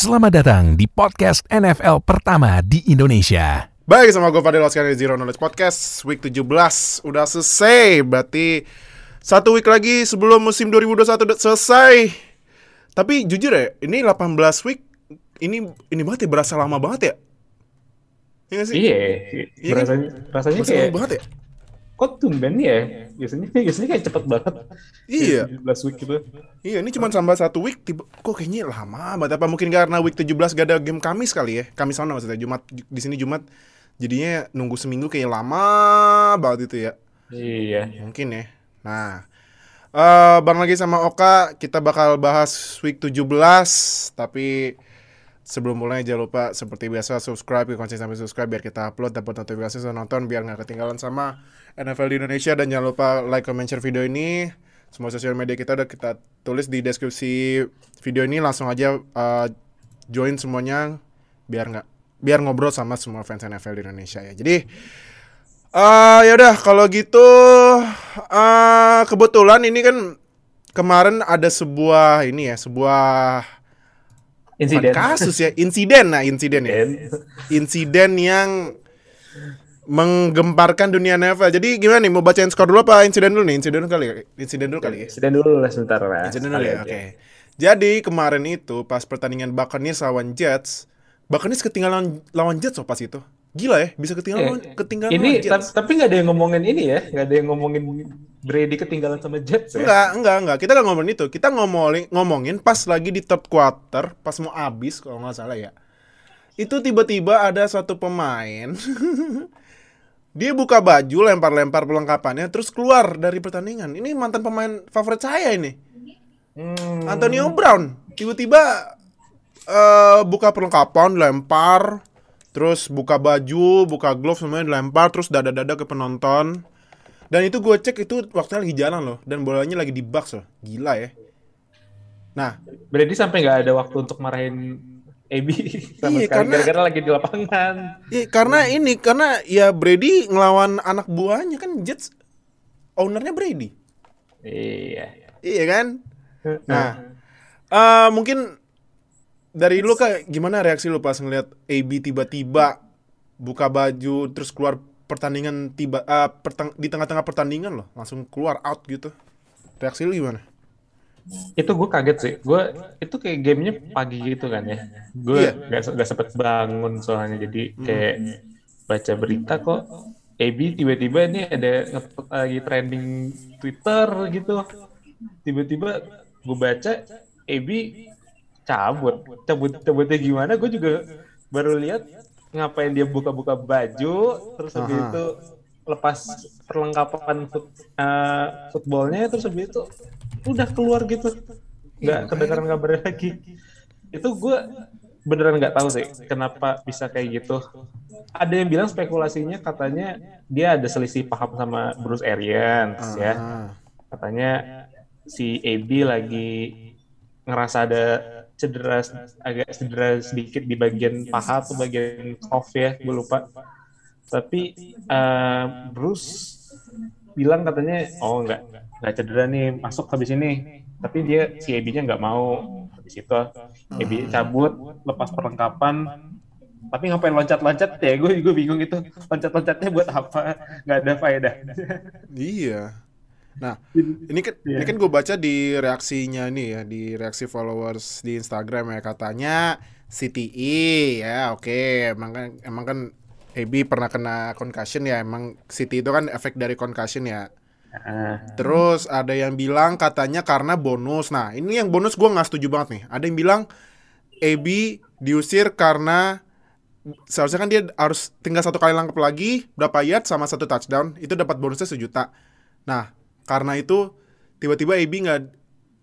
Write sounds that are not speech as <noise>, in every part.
Selamat datang di podcast NFL pertama di Indonesia. Baik, sama gue Fadil Oscar dari Zero Knowledge Podcast Week 17 udah selesai Berarti satu week lagi sebelum musim 2021 udah selesai Tapi jujur ya, ini 18 week Ini ini banget ya, berasa lama banget ya Iya gak sih? Iya, Iya kan? rasanya, rasanya Berasa kayak lama banget ya? Kok tumben ya? Biasanya <laughs> biasanya kayak cepet banget. Iya. 17 week gitu. Iya, ini cuma sampai satu week tiba, Kok kayaknya lama banget Apa mungkin karena week 17 gak ada game Kamis kali ya Kamis mana maksudnya, Jumat Di sini Jumat Jadinya nunggu seminggu kayak lama banget itu ya Iya. Mungkin ya. Nah, eh bareng lagi sama Oka, kita bakal bahas week 17, tapi sebelum mulai jangan lupa seperti biasa subscribe, kunci sampai subscribe biar kita upload dapat notifikasi saat nonton biar nggak ketinggalan sama NFL di Indonesia dan jangan lupa like, comment, share video ini. Semua sosial media kita udah kita tulis di deskripsi video ini langsung aja eh, join semuanya biar nggak biar ngobrol sama semua fans NFL di Indonesia ya. Jadi eh ya udah kalau gitu eh kebetulan ini kan kemarin ada sebuah ini ya, sebuah bukan Insiden. kasus ya, insiden nah, insiden ya. Insiden. Yang menggemparkan dunia NFL. Jadi gimana nih mau bacain skor dulu apa insiden dulu nih? Insiden dulu kali ya? Insiden dulu kali ya? Insiden dulu lah sebentar lah. Insiden dulu ya, oke. Jadi kemarin itu pas pertandingan Buccaneers lawan Jets, Buccaneers ketinggalan lawan Jets loh pas itu. Gila ya, bisa ketinggalan Eh, lawan- ketinggalan Ini lawan Jets. ta- tapi nggak ada yang ngomongin ini ya, nggak ada yang ngomongin Brady ketinggalan sama Jets ya. Enggak, enggak, enggak. Kita nggak ngomongin itu. Kita ngomongin ngomongin pas lagi di third quarter, pas mau habis kalau nggak salah ya. Itu tiba-tiba ada satu pemain <laughs> dia buka baju, lempar-lempar perlengkapannya, terus keluar dari pertandingan. Ini mantan pemain favorit saya ini, Hmm, Antonio Brown. Tiba-tiba eh, buka perlengkapan, lempar, terus buka baju, buka glove semuanya dilempar, terus dada-dada ke penonton. Dan itu gue cek itu waktunya lagi jalan loh, dan bolanya lagi di box loh, gila ya. Nah, Brady sampai nggak ada waktu untuk marahin AB sama Iya, sekali karena- gara-gara lagi di lapangan. ya, karena ini karena ya Brady ngelawan anak buahnya kan Jets, ownernya Brady, Iya. iya kan? <laughs> Nah, eh mungkin dari lu kayak gimana reaksi lu pas ngeliat AB tiba-tiba buka baju terus keluar pertandingan tiba eh, pertang- di tengah-tengah pertandingan loh langsung keluar out gitu. Reaksi lu gimana? itu gue kaget sih gue itu kayak gamenya pagi gitu kan ya gue Iya. nggak nggak sempet bangun soalnya jadi kayak baca berita kok AB tiba-tiba ini ada lagi trending Twitter gitu tiba-tiba gue baca AB cabut cabut cabutnya gimana gue juga baru lihat ngapain dia buka-buka baju terus habis Aha. itu lepas perlengkapan foot, eh, footballnya terus habis itu udah keluar gitu. Nggak kedengaran kabarnya lagi. Itu gue beneran nggak tahu sih kenapa bisa kayak gitu. Ada yang bilang spekulasinya katanya dia ada selisih paham sama Bruce Arians ya. Ah. katanya si AB lagi ngerasa ada cedera agak cedera sedikit di bagian paha atau bagian off ya gue lupa. Tapi eh, Bruce bilang katanya oh nggak nggak cedera nih masuk habis ini. Tapi dia si AB-nya nggak mau. Habis itu AB cabut lepas perlengkapan. Tapi ngapain loncat-loncat? Ya gue gue bingung itu. Loncat-loncatnya buat apa? Nggak ada faedah. Iya. Nah, ini kan ini Iya. kan gue baca di reaksinya nih ya, di reaksi followers di Instagram ya katanya CTE ya, oke, emang kan emang kan AB pernah kena concussion ya, emang CTE itu kan efek dari concussion ya. Ah, Terus ada yang bilang katanya karena bonus. Nah, ini yang bonus gue nggak setuju banget nih. Ada yang bilang AB diusir karena seharusnya kan dia harus tinggal satu kali langkap lagi berapa yard sama satu touchdown itu dapat bonusnya sejuta. Nah, karena itu tiba-tiba AB nggak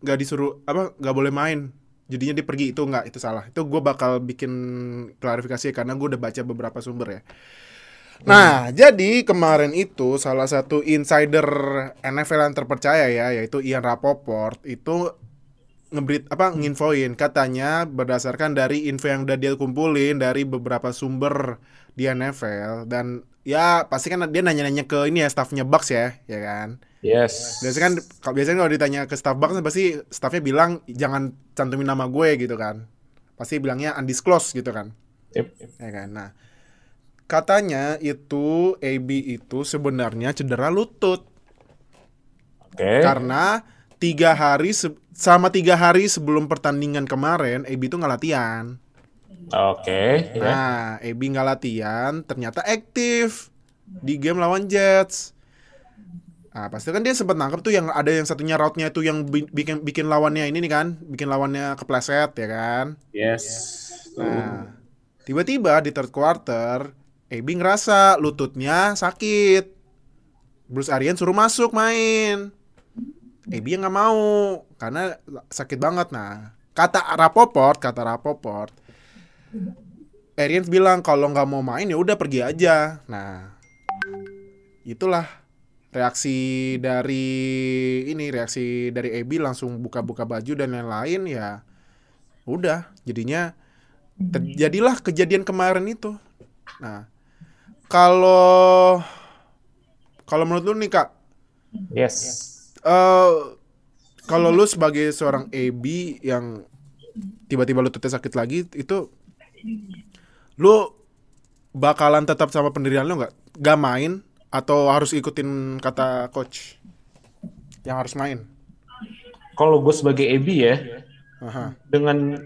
nggak disuruh apa nggak boleh main. Jadinya dia pergi itu nggak itu salah. Itu gue bakal bikin klarifikasi karena gue udah baca beberapa sumber ya. Nah, jadi kemarin itu salah satu insider NFL yang terpercaya ya, yaitu Ian Rapoport itu ngebrit apa nginfoin katanya berdasarkan dari info yang udah dia kumpulin dari beberapa sumber di NFL dan ya pasti kan dia nanya-nanya ke ini ya staffnya Bucks ya, ya kan. Yes. Biasanya kan kalau biasanya kalau ditanya ke staff Bucks pasti staffnya bilang jangan cantumin nama gue gitu kan. pasti bilangnya undisclosed gitu kan Yep. ya kan nah katanya itu AB itu sebenarnya cedera lutut Oke. karena tiga hari sama tiga hari sebelum pertandingan kemarin AB itu nggak latihan Oke. Ya. Nah, Ebi nggak latihan, ternyata aktif di game lawan Jets. Nah, pasti kan dia sempat nangkep tuh yang ada yang satunya route-nya itu yang bi- bikin bikin lawannya ini nih kan, bikin lawannya kepleset ya kan. Yes. Nah, tiba-tiba di third quarter, Ebi ngerasa lututnya sakit. Bruce Arians suruh masuk main. Ebi yang nggak mau karena sakit banget. Nah, kata Rapoport, kata Rapoport, Arians bilang kalau nggak mau main ya udah pergi aja. Nah, itulah reaksi dari ini reaksi dari Ebi langsung buka-buka baju dan lain-lain ya udah jadinya terjadilah kejadian kemarin itu. Nah, kalau kalau menurut lu nih kak, Yes. eh kalau lu sebagai seorang AB yang tiba-tiba lututnya sakit lagi itu lu bakalan tetap sama pendirian lu nggak? Gak main atau harus ikutin kata coach yang harus main? Kalau gue sebagai AB ya, Aha. dengan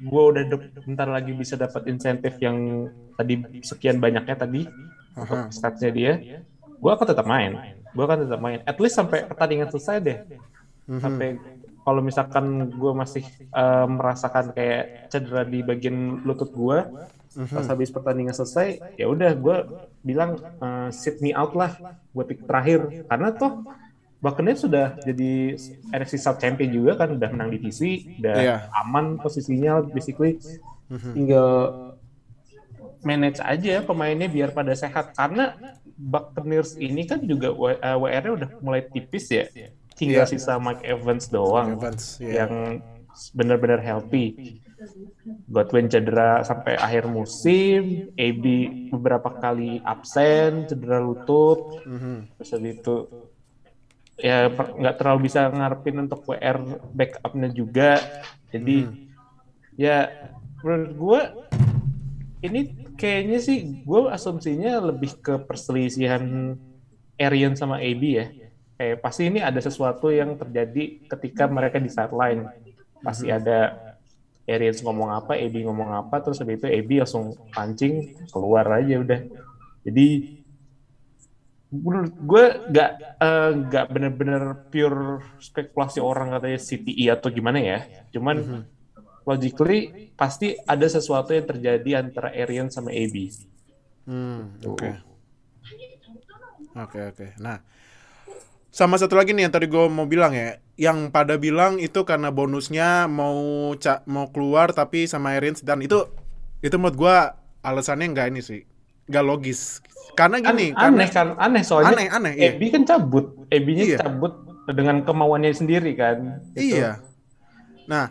gue udah bentar lagi bisa dapat insentif yang tadi sekian banyaknya tadi Aha. untuk statsnya dia, gue akan tetap main. Gue akan tetap main. At least sampai pertandingan selesai deh. Mhm. Sampai kalau misalkan gue masih eh, merasakan kayak cedera di bagian lutut gue, pas habis pertandingan selesai, ya udah gue bilang eh, sit me out lah buat pick terakhir. Karena tuh Buccaneers sudah jadi NFC South Champion juga kan, udah menang divisi, udah Iya. aman posisinya, basically tinggal manage aja pemainnya biar pada sehat. Karena Buccaneers ini kan juga W- eh, WR-nya udah mulai tipis ya, tinggal Iya. sisa Mike Evans doang Evans, iya. yang benar-benar healthy. Godwin cedera sampai akhir musim, AB beberapa kali absen, cedera lutut, Mhm. terus habis itu ya nggak terlalu bisa ngarepin untuk WR backupnya juga. Jadi ya menurut gue ini kayaknya sih gue asumsinya lebih ke perselisihan Arian sama AB ya. Kayak pasti ini ada sesuatu yang terjadi ketika mereka di sideline. Pasti ada Arians ngomong apa, AB ngomong apa, terus habis itu AB langsung pancing keluar aja udah. Jadi menurut gue nggak eh, nggak bener-bener pure spekulasi orang katanya CTE atau gimana ya. Cuman logically pasti ada sesuatu yang terjadi antara Arian sama AB. Hmm, oke. Oke, oke. Nah, sama satu lagi nih yang tadi gue mau bilang ya, yang pada bilang itu karena bonusnya mau ca mau keluar tapi sama Arians dan itu itu menurut gue alasannya nggak ini sih, nggak logis. Karena gini, An- aneh karena kan, aneh soalnya. Aneh, aneh, iya. AB kan cabut, AB-nya Iya. cabut dengan kemauannya sendiri kan. Gitu. Iya. Nah,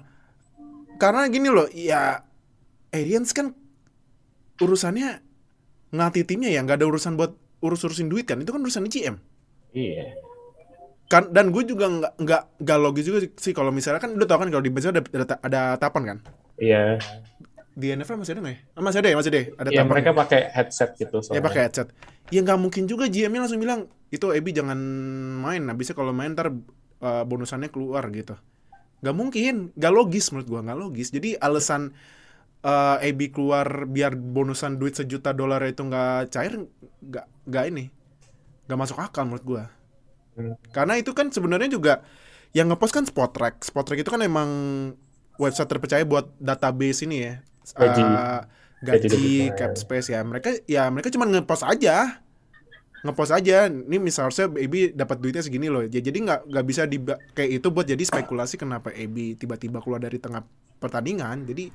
karena gini loh, ya Arians kan urusannya ngelatih timnya ya, nggak ada urusan buat urus-urusin duit kan, itu kan urusan GM. Iya. Kan dan gue juga nggak nggak nggak logis juga sih kalau misalnya kan udah tau kan kalau di baseball ada, ada ada tapan kan? Iya. di NFL masih ada nggak ya? Ah, masih ada ya masih ada ya? ada Ya tapan mereka pakai headset gitu ya soalnya. pakai headset. Ya nggak mungkin juga GM-nya langsung bilang itu Ebi jangan main. Bisa kalau main ntar uh, bonusannya keluar gitu. Nggak mungkin. Nggak logis menurut gue nggak logis. Jadi alasan uh, Ebi keluar biar bonusan duit sejuta dolar itu nggak cair nggak nggak ini nggak masuk akal menurut gue. Karena itu kan sebenarnya juga yang ngepost kan Spotrac. Spotrac itu kan emang website terpercaya buat database ini ya. Gaji. Eh, Gaji gaji, debutan. cap space ya. Mereka ya mereka cuma ngepost aja. Ngepost aja. Ini misalnya Ebi dapat duitnya segini loh. Ya, jadi nggak nggak bisa di kayak itu buat jadi spekulasi kenapa Ebi tiba-tiba keluar dari tengah pertandingan. Jadi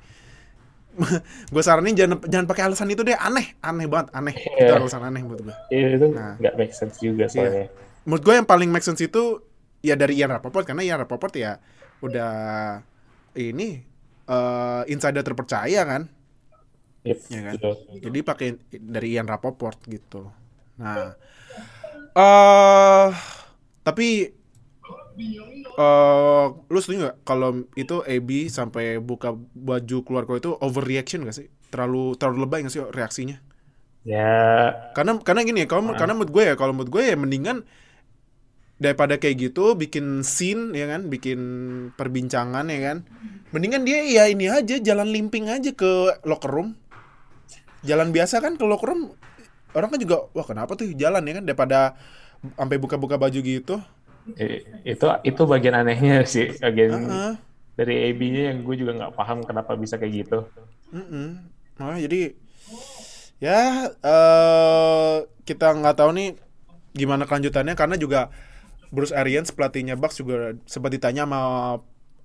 <laughs> gue saranin jangan jangan pakai alasan itu deh aneh aneh banget aneh itu Iya. alasan aneh buat gue Iya itu Nah. nggak make sense juga soalnya. Menurut gue yang paling make sense itu ya dari Ian Rapoport karena Ian Rapoport ya udah ini eh insider terpercaya kan Yep, Iya kan? betul. jadi pakai dari Ian Rapoport gitu nah eh tapi eh lu setuju nggak kalau itu AB sampai buka baju keluar kok itu overreaction gak sih? Terlalu terlalu lebay gak sih reaksinya? Ya, Karena karena gini ya, kalau karena menurut gue ya, kalau menurut gue ya mendingan daripada kayak gitu bikin scene ya kan, bikin perbincangan ya kan. Mendingan dia ya ini aja jalan limping aja ke locker room. Jalan biasa kan ke locker room orang kan juga wah kenapa tuh jalan ya kan daripada sampai buka-buka baju gitu. itu itu bagian anehnya <laughs> sih, bagian Heeh. dari AB-nya yang gue juga nggak paham kenapa bisa kayak gitu. Mm-mm. Makanya jadi ya eh kita nggak tahu nih gimana kelanjutannya karena juga Bruce Arians pelatihnya Bucks juga sempat ditanya sama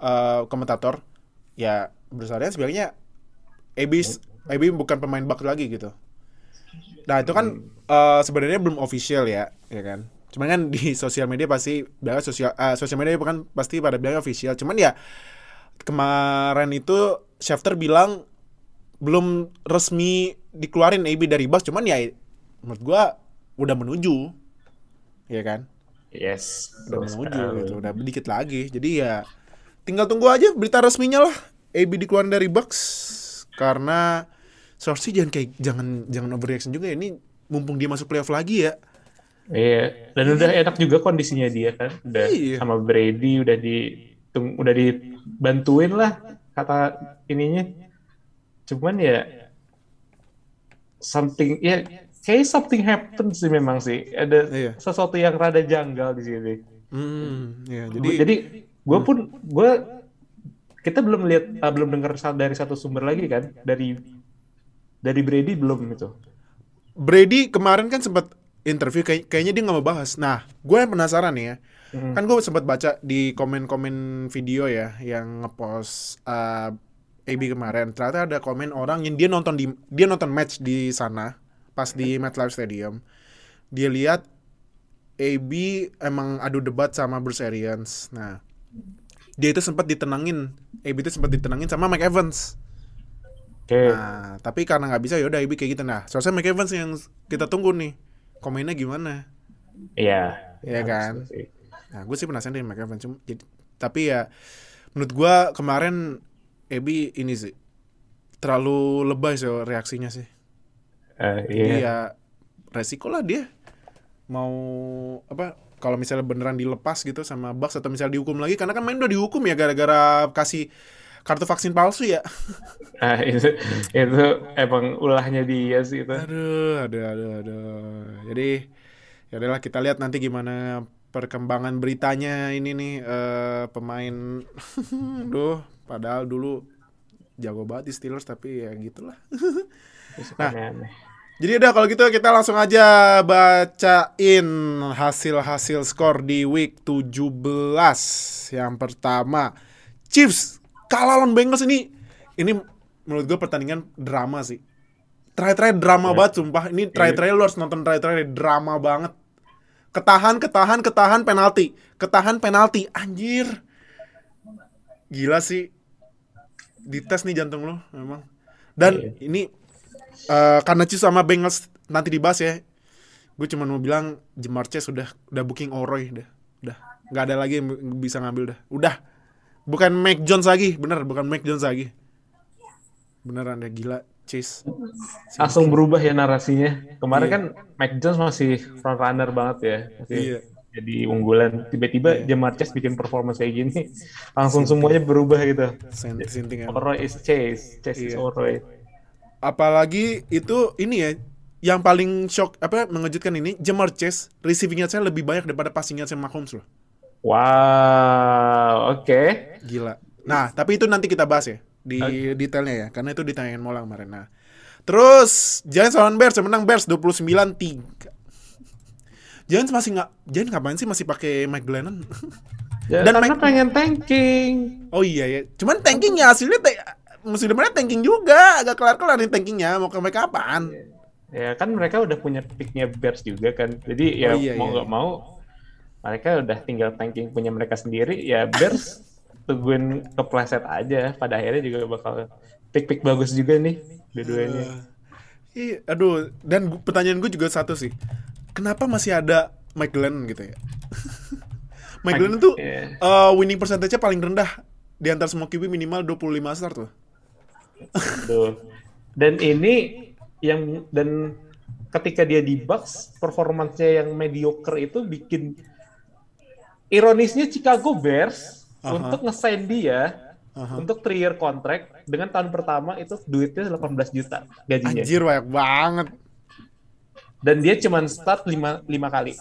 eh, komentator ya Bruce Arians bilangnya AB AB bukan pemain Bucks lagi gitu. Nah itu kan eh, sebenarnya belum official ya, ya kan. Cuman kan di sosial media pasti bilang sosial eh, sosial media kan pasti pada bilang official. Cuman ya kemarin itu Schefter bilang belum resmi dikeluarin AB dari Bucks, cuman ya menurut gua udah menuju, ya kan? Yes, Udah menuju gitu, udah dikit lagi. Jadi ya tinggal tunggu aja berita resminya lah. AB dikeluarin dari Bucks karena seharusnya jangan kayak jangan jangan overreaction juga ya. Ini mumpung dia masuk playoff lagi ya. Iya, dan udah enak juga kondisinya dia kan, udah Iya. sama Brady udah di udah dibantuin lah kata ininya. Cuman ya something ya kayak something happen sih memang sih. Ada Iya. sesuatu yang rada janggal di sini. Hmm, Jadi, jadi gue pun gue kita belum lihat ah, belum dengar dari satu sumber lagi kan dari dari Brady belum gitu. Brady kemarin kan sempat interview kayak kayaknya dia nggak mau bahas. Nah, gue yang penasaran nih ya. Hmm. Kan gue sempat baca di komen-komen video ya yang ngepost uh, AB kemarin. Ternyata ada komen orang yang dia nonton di dia nonton match di sana pas di MetLife Stadium. Dia lihat AB emang adu debat sama Bruce Arians. Nah, dia itu sempat ditenangin. AB itu sempat ditenangin sama Mike Evans. Oke. Nah, tapi karena nggak bisa ya udah AB kayak gitu. Nah, soalnya Mike Evans yang kita tunggu nih. Komennya gimana? Iya. Iya kan? Sih. Nah, gue sih penasaran dengan Mike Evans. Cuma, jadi, tapi ya menurut gue kemarin AB ini sih terlalu lebay sih reaksinya sih. Eh, Jadi iya. ya resiko lah dia mau apa kalau misalnya beneran dilepas gitu sama Bucks atau misalnya dihukum lagi karena kan main udah dihukum ya gara-gara kasih kartu vaksin palsu ya. Nah, <laughs> itu itu emang ulahnya dia sih itu. Aduh, aduh, aduh, aduh. Jadi ya udahlah kita lihat nanti gimana perkembangan beritanya ini nih eh, pemain. <laughs> Duh, padahal dulu jago banget di Steelers tapi ya gitulah. <laughs> Nah. Jadi udah kalau gitu kita langsung aja bacain hasil-hasil skor di week 17. Yang pertama, Chiefs kalah lawan Bengals ini ini menurut gue pertandingan drama sih. Try-try drama Iya. banget sumpah. Ini try-try lu harus nonton try-try drama banget. Ketahan, ketahan, ketahan penalti. Ketahan penalti. Anjir. Gila sih. Dites nih jantung lo memang. Dan Iya. ini eh, karena Chiefs sama Bengals nanti dibahas ya. Gue cuma mau bilang Jamar Chase udah udah booking Oroy udah. Udah. nggak ada lagi yang bisa ngambil dah. Udah. Bukan Mac Jones lagi, bener bukan Mac Jones lagi. Beneran deh gila Chase. Langsung berubah ya narasinya. Kemarin Iya. kan Mac Jones masih front runner banget ya. Masih Iya. Jadi unggulan. Tiba-tiba Jamar Chase bikin performance kayak gini. Langsung semuanya berubah gitu. Sinting emang. Oroy is Chase. Chase is Iya. Oroy. Apalagi itu ini ya yang paling shock apa mengejutkan ini Jamar Chase receiving saya lebih banyak daripada passing saya Mahomes loh. Wow, oke. Gila. Nah, tapi itu nanti kita bahas ya di detailnya ya, karena itu ditanyain Molang kemarin. Nah, terus Giants lawan Bears, menang Bears 29-3. Giants masih nggak, Giants ngapain sih masih pakai Mike Glennon? Ya, Dan karena Mike- pengen tanking. oh iya ya, cuman tankingnya hasilnya te- musim depannya tanking juga, agak kelar-kelar nih tankingnya, mau sampai kapan? Ya kan mereka udah punya picknya Bears juga kan. Jadi ya Oh, iya, mau iya, nggak mau mereka udah tinggal tanking punya mereka sendiri. Ya Bears <laughs> tungguin kepleset aja. Pada akhirnya juga bakal pick-pick bagus juga nih dua-duanya. Iya, aduh, dan pertanyaan gue juga satu sih, kenapa masih ada Mike Glennon gitu ya? <laughs> Mike Glennon tuh Iya. eh, winning percentage-nya paling rendah di antara semua QB minimal 25 start tuh. Tuh. Dan ini yang dan ketika dia di Bucks performancenya yang mediocre itu bikin ironisnya Chicago Bears Aha. untuk ngesign dia Aha. untuk 3 year contract dengan tahun pertama itu duitnya 18 juta gajinya. Anjir banyak banget. Dan dia cuma start 5 5 kali.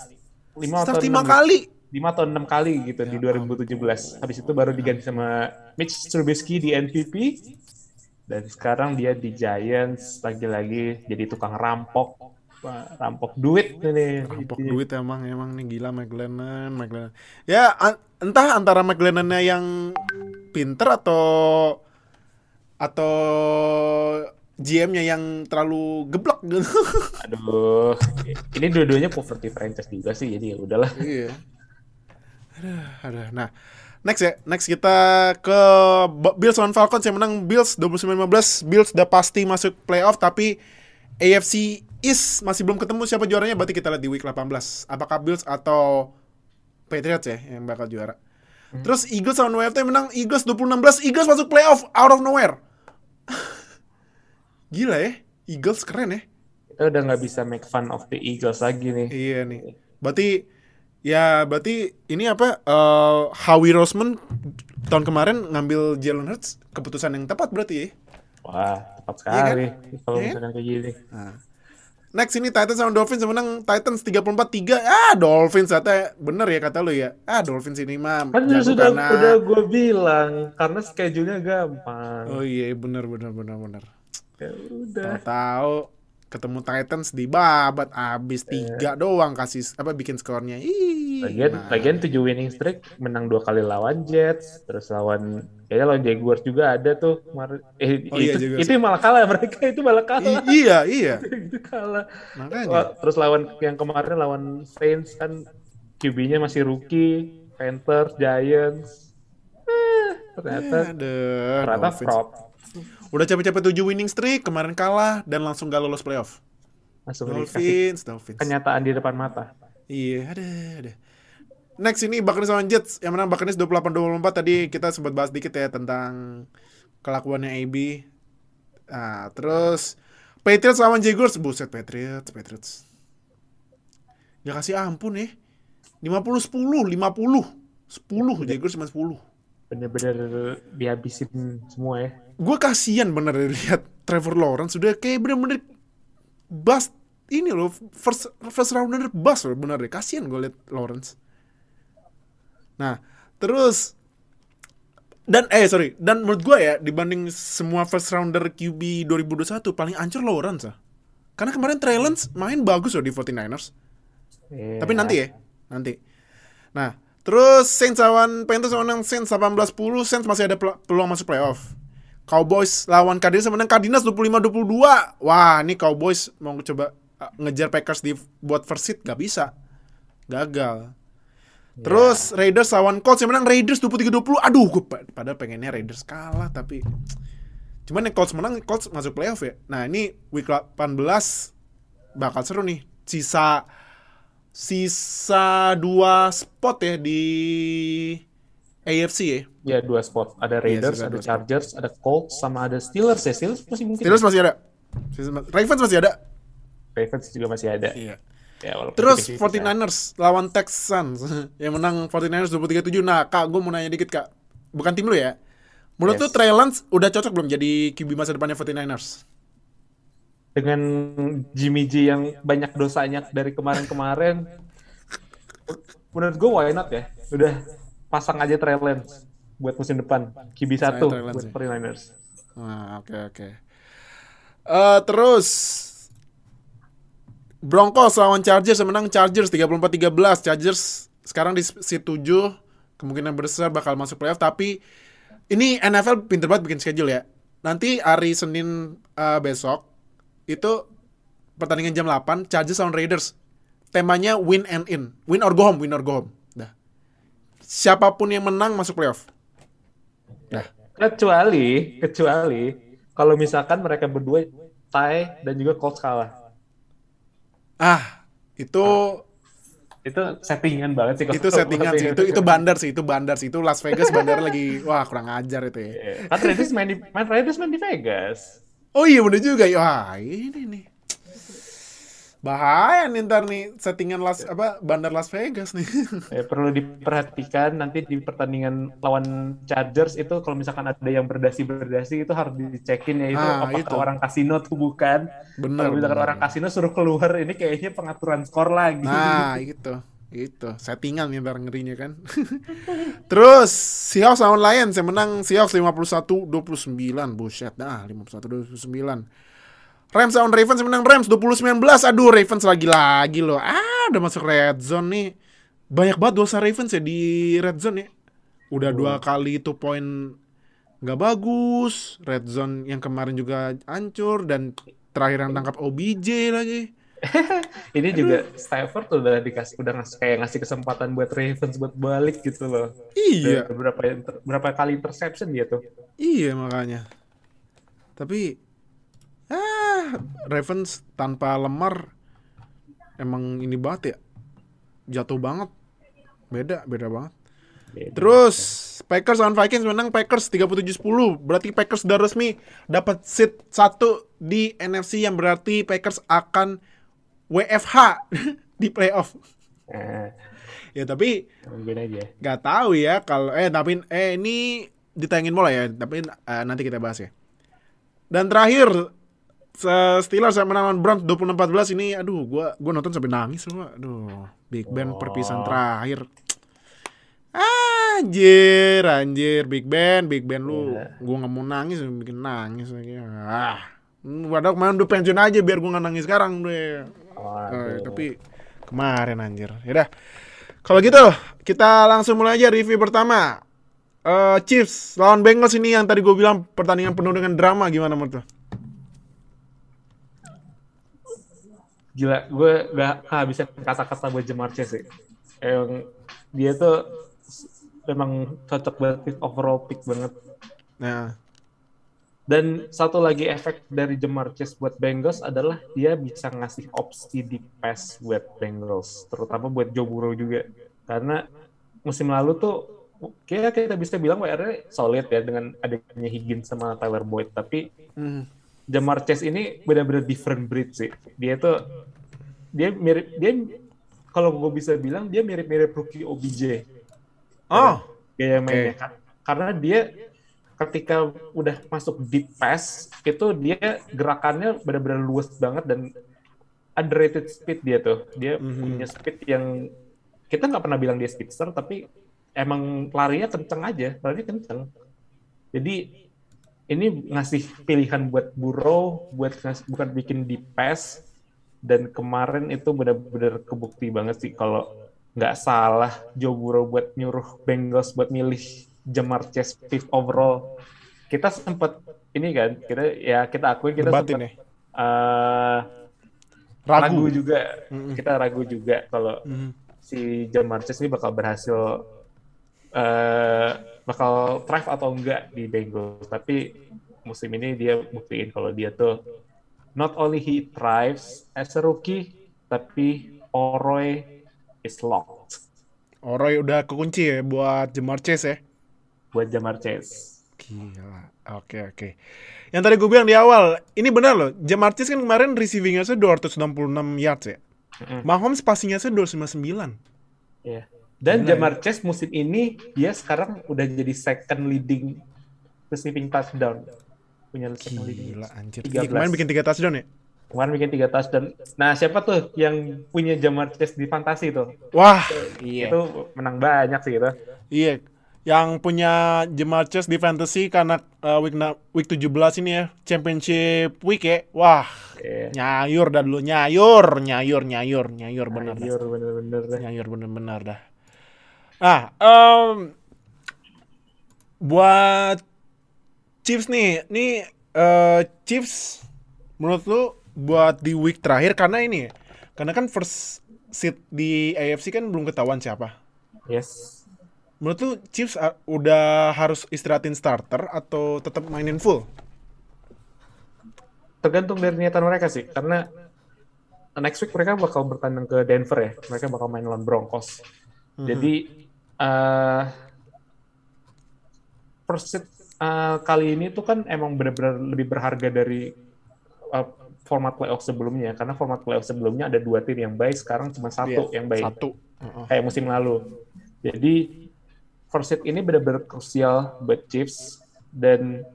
5 Start 5 kali. 5 atau 6 kali gitu di 2017. Habis itu baru diganti sama Mitch Trubisky di MVP. Dan sekarang dia di Giants lagi-lagi jadi tukang rampok. Rampok duit ini. Rampok duit emang emang nih gila Mike Glennon. Ya an- entah antara Mike Glennonnya yang pinter atau atau GM-nya yang terlalu geblek gitu. <laughs> Aduh, ini dua-duanya poverty franchise juga sih, jadi ya udahlah. Iya. Aduh, aduh. Nah, next ya. Next kita ke Bills lawan Falcons yang menang Bills 29-15. Bills udah pasti masuk playoff tapi AFC East masih belum ketemu siapa juaranya berarti kita lihat di week 18. Apakah Bills atau Patriots ya yang bakal juara. Terus Eagles lawan WFT menang Eagles 2016. Eagles masuk playoff out of nowhere. <laughs> Gila ya. Eagles keren ya. Kita udah nggak bisa make fun of the Eagles lagi nih. Iya nih. Berarti ya berarti ini apa eh Howie Roseman tahun kemarin ngambil Jalen Hurts keputusan yang tepat berarti ya. Wah, tepat Iya kan? sekali kalau Iya kan? misalkan kayak gini. Nah. Next ini Titans sama Dolphins menang Titans 34-3. Ah, Dolphins ternyata bener ya kata lu ya. Ah, Dolphins ini mah Kan sudah karena- udah gue bilang karena schedule-nya gampang. Oh iya, bener bener bener bener. Ya udah. Tahu ketemu Titans di babat abis tiga doang kasih apa bikin skornya. Ih. Lagian, nah. lagian 7 winning streak menang dua kali lawan Jets, terus lawan kayaknya lawan Jaguars juga ada tuh. Eh, Oh iya, itu, Jaguars. itu malah kalah mereka itu malah kalah. I- iya, iya. <laughs> itu kalah. Makanya. Terus lawan yang kemarin lawan Saints kan QB-nya masih rookie, Panthers, Giants. Eh, ternyata Aduh, ternyata prop. Udah capek-capek 7 winning streak, kemarin kalah dan langsung gak lolos playoff. Langsung Dolphins, Dolphins. kenyataan di depan mata. Iya, ada, ada. Next ini Buccaneers lawan Jets yang menang Buccaneers 28-24 tadi kita sempat bahas dikit ya tentang kelakuannya AB. Nah, terus Patriots lawan Jaguars, buset Patriots, Patriots. Gak kasih ampun ya. 50-10, 50. 10, Jaguars cuma 10. Bener-bener dihabisin semua ya. gue kasihan bener ya lihat Trevor Lawrence sudah kayak bener-bener bust ini loh first first rounder bust loh bener deh kasihan gue lihat Lawrence nah terus dan eh sorry dan menurut gue ya dibanding semua first rounder QB 2021 paling ancur Lawrence ah karena kemarin Trey Lance main bagus loh di 49ers Iya. tapi nanti ya, nanti. Nah, terus Saints lawan Panthers menang Saints 18-10, Saints masih ada pel- peluang masuk playoff. Cowboys lawan Cardinals menang Cardinals 25-22. Wah, ini Cowboys mau coba ngejar Packers di buat first seed gak bisa. Gagal. Terus Raiders lawan Colts yang menang Raiders 23-20. Aduh, gue padahal pengennya Raiders kalah tapi cuman yang Colts menang, Colts masuk playoff ya. Nah, ini week 18 bakal seru nih. Sisa sisa dua spot ya di AFC ya. Ya dua spot. Ada Raiders, sisa ada dua spot. Chargers, ada Colts, sama ada Steelers ya. Steelers masih mungkin. Steelers masih ada. Ravens masih ada. Ravens juga masih ada. Iya. Ya, Terus tipis-tipis 49ers lawan Texans <laughs> yang menang 49ers 23-7. Nah, Kak, gue mau nanya dikit, Kak. Bukan tim lu ya. Menurut Yes. lu Trey Lance udah cocok belum jadi QB masa depannya 49ers? Dengan Jimmy G yang banyak dosanya dari kemarin-kemarin, menurut gue why not ya? Udah pasang aja Trey Lance buat musim depan. QB satu buat ya. 49ers. Nah, oke oke. Eh, terus Broncos lawan Chargers menang Chargers 34-13. Chargers sekarang di seat 7 kemungkinan besar bakal masuk playoff tapi ini NFL pinter banget bikin schedule ya. Nanti hari Senin eh, besok itu pertandingan jam 8 Chargers lawan Raiders. Temanya win and in. Win or go home, win or go home. Dah. Siapa pun yang menang masuk playoff. Dah. Kecuali, kecuali kalau misalkan mereka berdua tie dan juga Colts kalah. Ah, itu itu settingan banget sih. itu settingan sih, <laughs> itu itu bandar. sih, itu bandar sih, itu Las Vegas bandar lagi, wah kurang ajar itu ya. Kan Raiders main di main Raiders main di Vegas. Oh iya bener juga, wah ini nih. Bahaya nih ntar nih settingan Las apa bandar Las Vegas nih. <laughs> Ya, perlu diperhatikan nanti di pertandingan lawan Chargers itu kalau misalkan ada yang berdasi-berdasi itu harus dicekin ya itu Ah, apakah itu. orang kasino tuh bukan. Bener. Kalau misalkan bener. orang kasino suruh keluar ini kayaknya pengaturan skor lagi. Nah, itu. Itu, settingan nih ntar ngerinya kan. <laughs> Terus Seahawks lawan Lions yang menang Seahawks 51-29. Buset dah, 51-29. Rams lawan Ravens yang menang Rams 20-19. Aduh, Ravens lagi-lagi loh. Ah, udah masuk red zone nih. Banyak banget dosa Ravens ya di red zone ya. Udah dua kali itu poin nggak bagus. Red zone yang kemarin juga hancur dan terakhir yang tangkap OBJ lagi. <laughs> Ini juga Stafford tuh udah dikasih udah ngasih kayak ngasih kesempatan buat Ravens buat balik gitu loh. Iya. Udah Berapa berapa kali interception dia tuh. Iya makanya. Tapi ah Ravens tanpa lemar emang ini banget ya. Jatuh banget. Beda, beda banget. Beda. Terus Packers lawan Vikings menang Packers 37-10. Berarti Packers udah resmi dapat seat 1 di NFC yang berarti Packers akan WFH <laughs> di playoff. Eh, Ya tapi nggak tahu ya kalau eh tapi eh ini ditayangin bola ya tapi eh, nanti kita bahas ya. Dan terakhir se- Steelers yang menang lawan Browns 26-14 ini aduh gua gua nonton sampai nangis loh aduh Big Ben perpisahan terakhir. Anjir anjir Big Ben Big Ben lu Iya. gua nggak mau nangis bikin nangis lagi. Ah. Padahal kemarin udah pensiun aja biar gua nggak nangis sekarang deh. Eh, Waduh. tapi kemarin anjir. Yaudah. Kalau gitu kita langsung mulai aja review pertama. Eh Chiefs lawan Bengals ini yang tadi gue bilang pertandingan penuh dengan drama gimana menurut lo? Gila, gue gak kehabisan kata-kata buat Jamar Chase sih. Yang dia tuh memang cocok banget pick overall pick banget. Nah, Dan satu lagi efek dari Jamar Chase buat Bengals adalah dia bisa ngasih opsi di pass buat Bengals, terutama buat Joe Burrow juga. Karena musim lalu tuh kayak kita bisa bilang WR solid ya dengan adanya Higgins sama Tyler Boyd, tapi hmm, Jamar Chase ini benar-benar different breed sih. Dia tuh dia mirip dia kalau gue bisa bilang dia mirip-mirip rookie OBJ oh, gaya mainnya. Ka- karena dia ketika udah masuk deep pass itu dia gerakannya benar-benar luas banget dan underrated speed dia tuh dia Mhm. punya speed yang kita nggak pernah bilang dia speedster tapi emang larinya kenceng aja larinya kenceng jadi ini ngasih pilihan buat Burrow buat bukan bikin deep pass dan kemarin itu benar-benar kebukti banget sih kalau nggak salah Joe Burrow buat nyuruh Bengals buat milih Jamar Chase fifth overall. Kita sempat ini kan, kita ya kita akui kita sempat ya. eh, ragu. ragu juga. Mm-mm. Kita ragu juga kalau Mhm. si Jamar Chase ini bakal berhasil eh bakal thrive atau enggak di Bengals. Tapi musim ini dia buktiin kalau dia tuh not only he thrives as a rookie, tapi Oroy is locked Oroy udah kekunci ya buat Jamar Chase ya. Buat Jamar Chase. Gila. Oke, oke. Yang tadi gue bilang di awal, ini benar loh. Jamar Chase kan kemarin receiving yards 266 yards ya. Mm-mm. Mahomes passing yards 259. Iya. Dan Gila Jamar Chase musim ini dia sekarang udah jadi second leading receiving touchdown. Punya second leading. Gila anjir. 13. Iya, kemarin bikin 3 touchdown ya? Kemarin bikin tiga touchdown. Nah, siapa tuh yang punya Jamar Chase di fantasi tuh? Wah, iya. Itu menang banyak sih itu. Iya. Yang punya Jamar Chase di fantasy karena uh, week na- week 17 ini ya, championship week ya. Wah, Iya. nyayur dah dulu, nyayur, nyayur, nyayur, nyayur bener dah. Ayur bener-bener. Nyayur bener-bener dah. Ah, em, buat Chiefs nih, nih eh, Chiefs menurut lu buat di week terakhir karena ini ya, karena kan first seat di AFC kan belum ketahuan siapa. Yes. Menurut lu Chiefs ah, udah harus istirahatin starter atau tetap mainin full? Tergantung dari niatan mereka sih, karena next week mereka bakal bertanding ke Denver ya. Mereka bakal main lawan Broncos. Mhm. Jadi first seed, eh, kali ini tuh kan emang benar-benar lebih berharga dari eh, format playoff sebelumnya karena format playoff sebelumnya ada dua tim yang baik sekarang cuma satu Iya, yang baik Satu. Heeh. kayak musim lalu. Jadi first seed ini benar-benar krusial buat Chiefs. Dan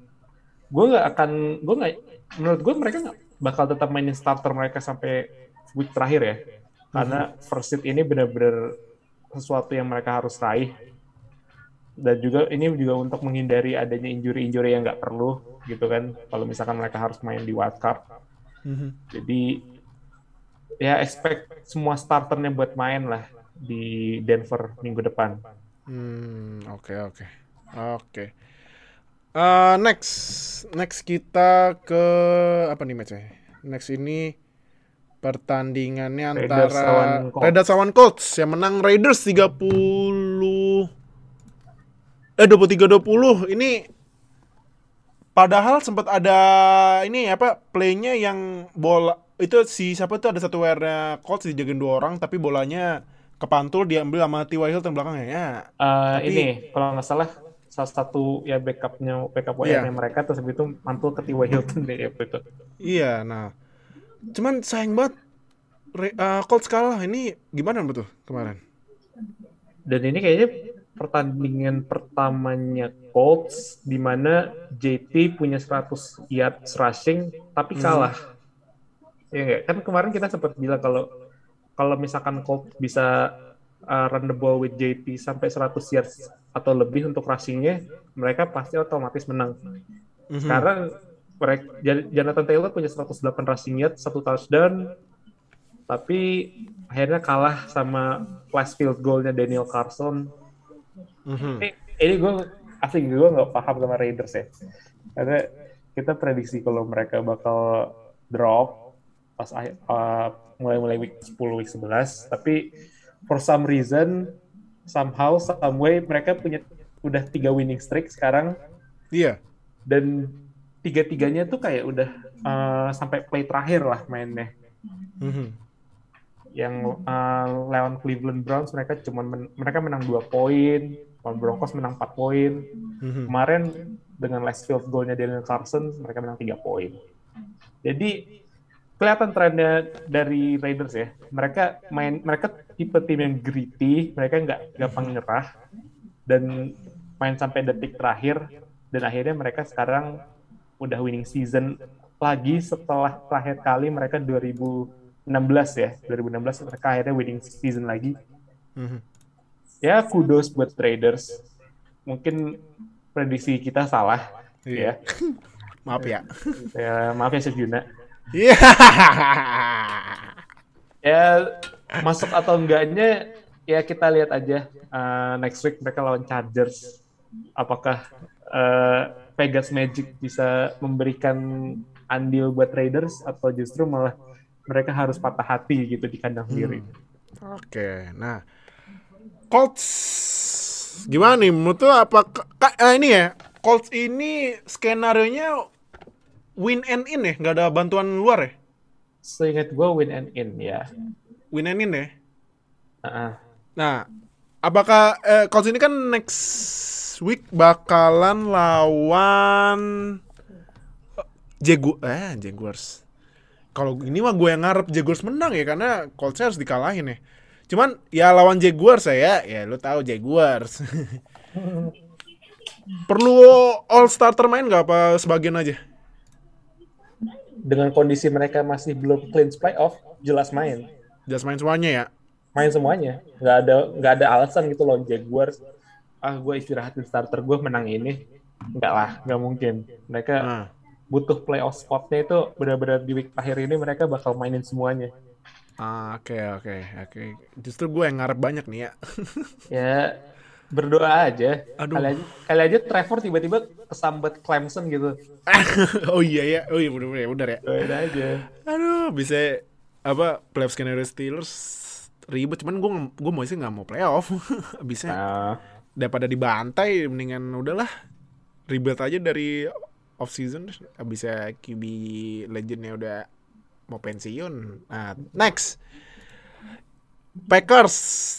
gue nggak akan gue nggak menurut gue mereka nggak bakal tetap mainin starter mereka sampai week terakhir ya. Karena first seed ini benar-benar sesuatu yang mereka harus raih. Dan juga ini juga untuk menghindari adanya injury-injury yang nggak perlu gitu kan kalau misalkan mereka harus main di wild card. Mhm. jadi ya expect semua starternya buat main lah di Denver minggu depan. Hmm, oke oke. Oke. Eh, next next kita ke apa nih matchnya? Next ini pertandingannya Raiders antara lawan. Raiders lawan Colts yang menang Raiders 30 eh 23-20 ini padahal sempat ada ini apa playnya yang bola itu si siapa tuh ada satu wearnya Colts dijagain dua orang tapi bolanya kepantul diambil sama T.Y. Hilton belakangnya ya Eh, Tapi- ini kalau nggak salah salah satu ya backupnya backup Iya. WR-nya mereka terus itu mantul ke T.Y. Hilton deh ya, itu. Iya, nah. Cuman sayang banget Re- eh, Colts kalah. Ini gimana betul kemarin? Dan ini kayaknya pertandingan pertamanya Colts di mana JT punya 100 yards rushing tapi kalah. Ya nggak? Kan kemarin kita sempat bilang kalau kalau misalkan Colts bisa uh, run the ball with JT sampai 100 yards atau lebih untuk rushingnya, mereka pasti otomatis menang. Mhm. Sekarang mereka, Jonathan Taylor punya 108 rushing yards, satu touchdown, tapi akhirnya kalah sama last field goalnya Daniel Carson. Mhm. Ini, ini gue asli gue nggak paham sama Raiders ya, karena kita prediksi kalau mereka bakal drop pas uh, mulai-mulai week 10 week 11, tapi for some reason somehow some way mereka punya udah tiga winning streak sekarang Iya. dan tiga-tiganya tuh kayak udah uh, sampai play terakhir lah mainnya. Mhm. Yang uh, lawan Cleveland Browns mereka cuman men- mereka menang dua poin, lawan Broncos menang 4 poin. Mhm. Kemarin dengan last field goalnya Daniel Carson mereka menang tiga poin. Jadi kelihatan trennya dari Raiders ya. Mereka main mereka tipe tim yang gritty, mereka nggak gampang nyerah dan main sampai detik terakhir dan akhirnya mereka sekarang udah winning season lagi setelah terakhir kali mereka 2016 ya 2016 mereka akhirnya winning season lagi Mhm. ya kudos buat traders mungkin prediksi kita salah Iya. ya <laughs> Maaf ya. ya maaf ya Chef Juna Iya. <laughs> ya masuk atau enggaknya ya kita lihat aja uh, next week mereka lawan Chargers. Apakah uh, Vegas Magic bisa memberikan andil buat Raiders atau justru malah mereka harus patah hati gitu di kandang sendiri Oke, nah Colts gimana nih? Menurut lu apa ka- eh, ini ya Colts ini skenario nya win and in ya? Nggak ada bantuan luar ya? Seingat gue win and in ya. Win and in ya? Uh-uh. nah apakah eh, Colts ini kan next week bakalan lawan eh, Jagu eh Jaguars. Kalau ini mah gue yang ngarep Jaguars menang ya karena Colts harus dikalahin ya. Cuman ya lawan Jaguars saya ya lu tahu Jaguars. <laughs> Perlu all starter main nggak apa sebagian aja dengan kondisi mereka masih belum clinch playoff jelas main. Just main semuanya ya? Main semuanya. Nggak ada nggak ada alasan gitu loh Jaguars. Ah gue istirahatin starter gue menang ini. Nggak lah nggak mungkin. Mereka nah, butuh playoff spotnya itu benar-benar di week terakhir ini mereka bakal mainin semuanya. Ah, oke oke oke. Justru gue yang ngarep banyak nih ya. Ya berdoa aja. Aduh. kali aja kali aja Trevor tiba-tiba kesambat Clemson gitu. <laughs> Oh iya ya oh iya bener bener, bener ya. Doain aja. Aduh, bisa apa playoff skenario Steelers ribet. Cuman gue gue mau sih nggak mau playoff. <laughs> Bisa nah daripada dibantai mendingan udahlah ribet aja dari off season. Bisa QB legendnya udah mau pensiun. Nah, next. Packers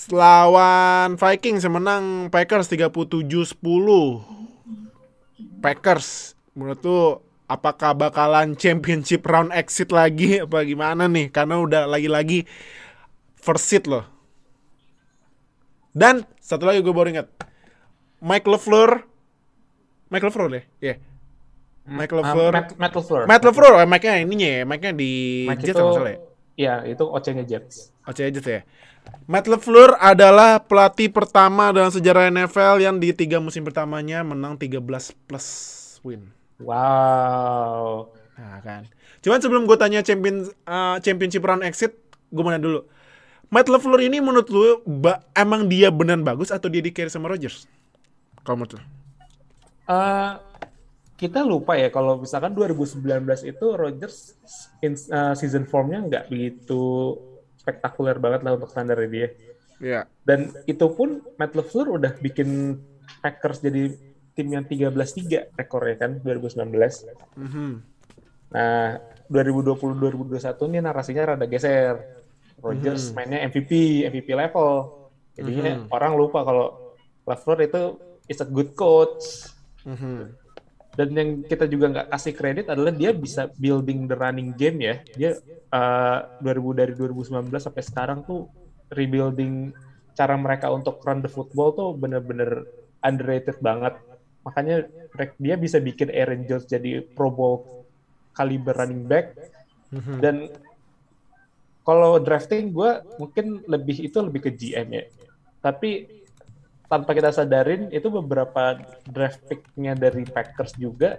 lawan Vikings menang Packers 37-10. Packers menurut tuh apakah bakalan championship round exit lagi <laughs> apa gimana nih? Karena udah lagi-lagi first seat loh. Dan satu lagi gue baru ingat. Mike LeFleur Mike LeFleur deh, ya. Yeah. Mike LeFleur. Uh, Matt, Matt LeFleur. Matt LeFleur, eh, Mike-nya ininya ya, Mike-nya di Mike Jets itu, ya? Iya, itu OC-nya Jets. OC Jets ya. Matt LeFleur adalah pelatih pertama dalam sejarah NFL yang di tiga musim pertamanya menang 13 plus win. Wow. Nah kan. Cuman sebelum gue tanya champion uh, championship round exit, gue mau nanya dulu. Matt LeFleur ini menurut lu emang dia beneran bagus atau dia di carry sama Rodgers? Kalau menurut lu? Uh, kita lupa ya kalau misalkan 2019 itu Rodgers in, uh, season formnya nggak begitu spektakuler banget lah untuk standar dia. Iya. Dan itu pun Matt LeFleur udah bikin Packers jadi tim yang 13-3 rekornya kan 2019. Mhm. Nah, 2020-2021 ini narasinya rada geser. Rodgers Mhm. mainnya MVP, MVP level. Jadinya Mhm. orang lupa kalau LeFleur itu is a good coach. Mhm. Dan yang kita juga nggak kasih kredit adalah dia bisa building the running game ya. Dia uh, 2000 dari 2019 sampai sekarang tuh rebuilding cara mereka untuk run the football tuh bener-bener underrated banget. Makanya dia bisa bikin Aaron Jones jadi Pro Bowl kaliber running back. Mhm. Dan kalau drafting gue mungkin lebih itu lebih ke GM ya. Tapi tanpa kita sadarin itu beberapa draft pick-nya dari Packers juga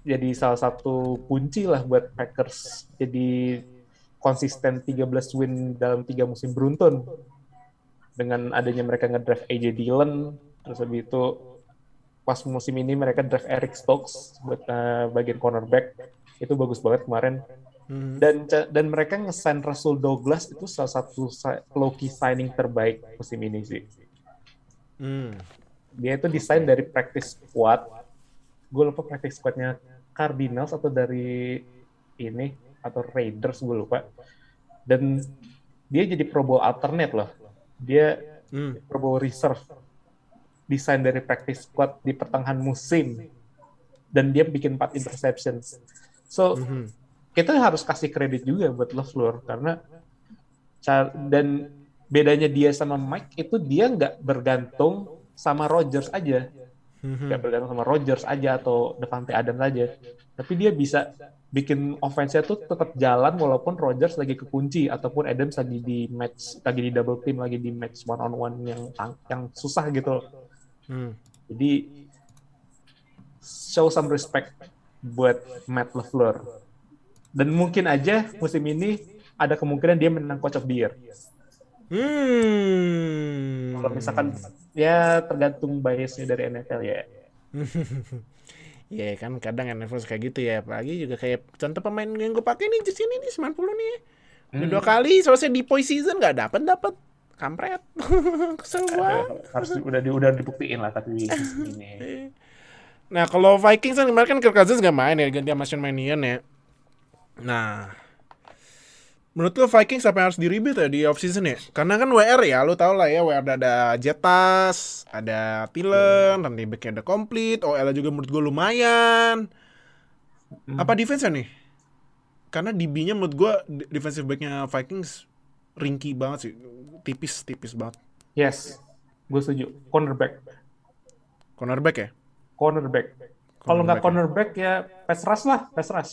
jadi salah satu kunci lah buat Packers jadi konsisten 13 win dalam tiga musim beruntun. Dengan adanya mereka ngedraft AJ Dillon terus habis itu pas musim ini mereka draft Eric Stokes buat uh, bagian cornerback. Itu bagus banget kemarin. Mhm. dan dan mereka nge-sign Russell Douglas itu salah satu si- low key signing terbaik musim ini sih Hmm. dia itu desain dari practice squad gue lupa practice squadnya Cardinals atau dari ini atau Raiders gue lupa dan dia jadi Pro Bowl alternate loh dia Hmm. Pro Bowl reserve desain dari practice squad di pertengahan musim dan dia bikin 4 interceptions so Mhm. kita harus kasih kredit juga buat LeFleur karena dan bedanya dia sama Mike itu dia nggak bergantung sama Rodgers aja Mhm. nggak bergantung sama Rodgers aja atau Devante Adams aja tapi dia bisa bikin offense-nya tuh tetap jalan walaupun Rodgers lagi kekunci ataupun Adams lagi di match lagi di double team lagi di match one on one yang yang susah gitu Hmm. jadi show some respect buat Matt LeFleur. Dan mungkin aja musim ini ada kemungkinan dia menang Coach of the Year. Hmm. Kalau misalkan ya tergantung biasnya dari NFL ya. <laughs> Iya kan kadang NFL suka gitu ya apalagi juga kayak contoh pemain yang gue pakai nih di sini nih 90 nih Udah Hmm. dua kali selesai di post season nggak dapat dapat kampret <laughs> kesel gua Harus udah di, udah dibuktiin lah tapi ini. <laughs> nah kalau Vikings kan kemarin kan Kirk Cousins nggak main ya ganti sama Sean Mannion ya nah menurut lo Vikings apa yang harus di rebuild ya di off season ya karena kan WR ya lo tau lah ya WR ada, ada Jetas ada Thielen dan backnya udah komplit OL juga menurut gue lumayan apa defense nih karena DB-nya menurut gue de- defensive back-nya Vikings ringkih banget sih tipis tipis banget Yes, gue setuju. Cornerback, cornerback ya cornerback. Kalau nggak ya. cornerback ya pass rush lah, pass rush.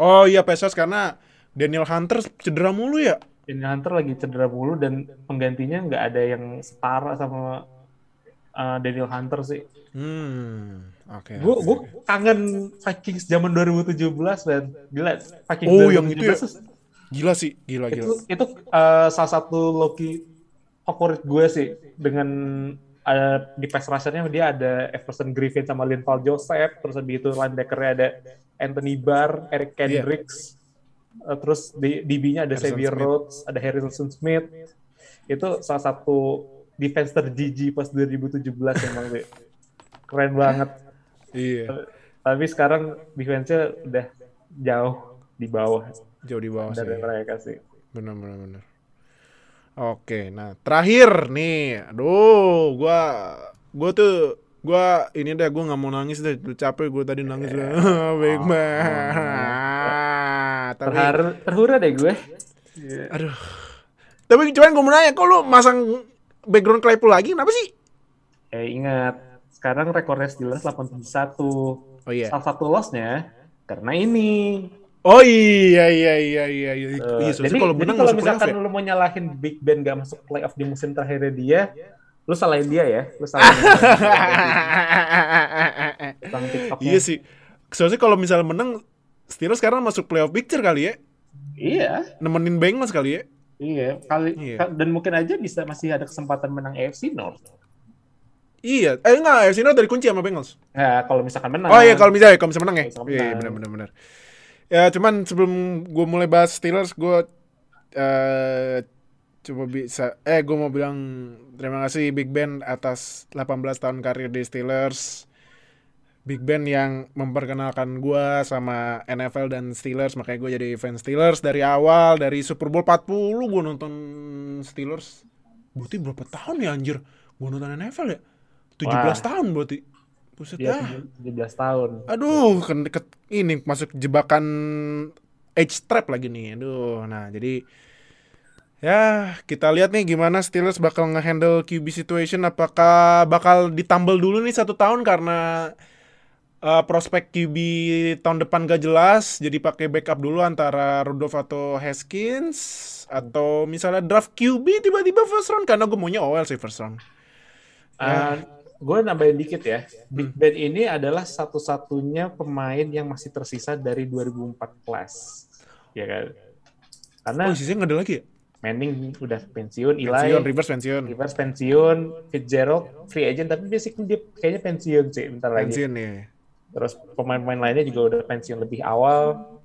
oh iya Pesos karena Daniel Hunter cedera mulu ya Daniel Hunter lagi cedera mulu dan penggantinya nggak ada yang setara sama uh, Daniel Hunter sih. hmm oke Gue oke. gue kangen Vikings zaman 2017 dan gila Vikings Oh, yang itu ya? 2017 tuh- gila sih gila itu gila itu uh, salah satu Loki favorit gue sih dengan ada di pass rusher-nya dia ada Everson Griffin sama Linval Joseph terus habis itu linebacker-nya ada Anthony Barr, Eric Kendricks uh, terus di DB-nya ada Harrison Xavier Smith. Rhodes, ada Harrison Smith itu salah satu defense terjiji pas 2017 emang sih keren banget iya tapi sekarang defense-nya udah jauh di bawah Jauh di bawah dari sih. mereka sih. Bener bener bener. Oke, nah terakhir nih, aduh, gua gua tuh gua ini deh gua nggak mau nangis deh, capek gua tadi nangis <laughs> deh. Baik Tapi, Terharu, terhura deh gue. aduh. Tapi cuman gua mau nanya, kok lu masang background Claypool lagi? Kenapa sih? Eh ingat, sekarang rekornya Steelers 81. Oh iya. Salah satu lossnya karena ini. Oh iya iya iya iya iya. Eh, Iya, jadi kalau jadi kalau misalkan ya. lu mau nyalahin Big Ben gak masuk playoff di musim terakhirnya dia, lu salahin dia ya. Lu salahin dia. <laughs> Iya sih. Soalnya kalau misalnya menang Steelers sekarang masuk playoff picture kali ya. Iya. Nemenin Bengals kali ya. Iya, kali Iya. dan mungkin aja bisa masih ada kesempatan menang AFC North. Iya, eh enggak, AFC North dari kunci sama Bengals. Nah, kalau misalkan menang. Oh iya, kalau misalnya kalau bisa menang ya. Kalau bisa Iya, menang. benar benar benar. Ya, cuman sebelum gue mulai bahas Steelers, gue eh coba bisa eh gue mau bilang terima kasih Big Ben atas 18 tahun karir di Steelers. Big Ben yang memperkenalkan gue sama NFL dan Steelers makanya gue jadi fans Steelers dari awal dari Super Bowl 40 gue nonton Steelers berarti berapa tahun ya anjir gue nonton NFL ya 17 Wah. tahun berarti Buset dah. 17 tahun. Aduh, kan deket ini masuk jebakan age trap lagi nih. Aduh, nah jadi ya kita lihat nih gimana Steelers bakal ngehandle QB situation. Apakah bakal ditambal dulu nih satu tahun karena eh, prospek QB tahun depan gak jelas, jadi pakai backup dulu antara Rudolph atau Haskins atau misalnya draft QB tiba-tiba first round karena gue maunya OL sih first round. Uh, gue nambahin dikit ya. Big Ben ini adalah satu-satunya pemain yang masih tersisa dari 2014. Ya kan? Karena Oh, sisanya nggak ada lagi ya? Manning udah pensiun, Eli Pensiun, reverse pensiun. Rivers pensiun, Fitzgerald free agent tapi basically dia kayaknya pensiun sih bentar lagi. Pensiun nih. Terus pemain-pemain lainnya juga udah pensiun lebih awal.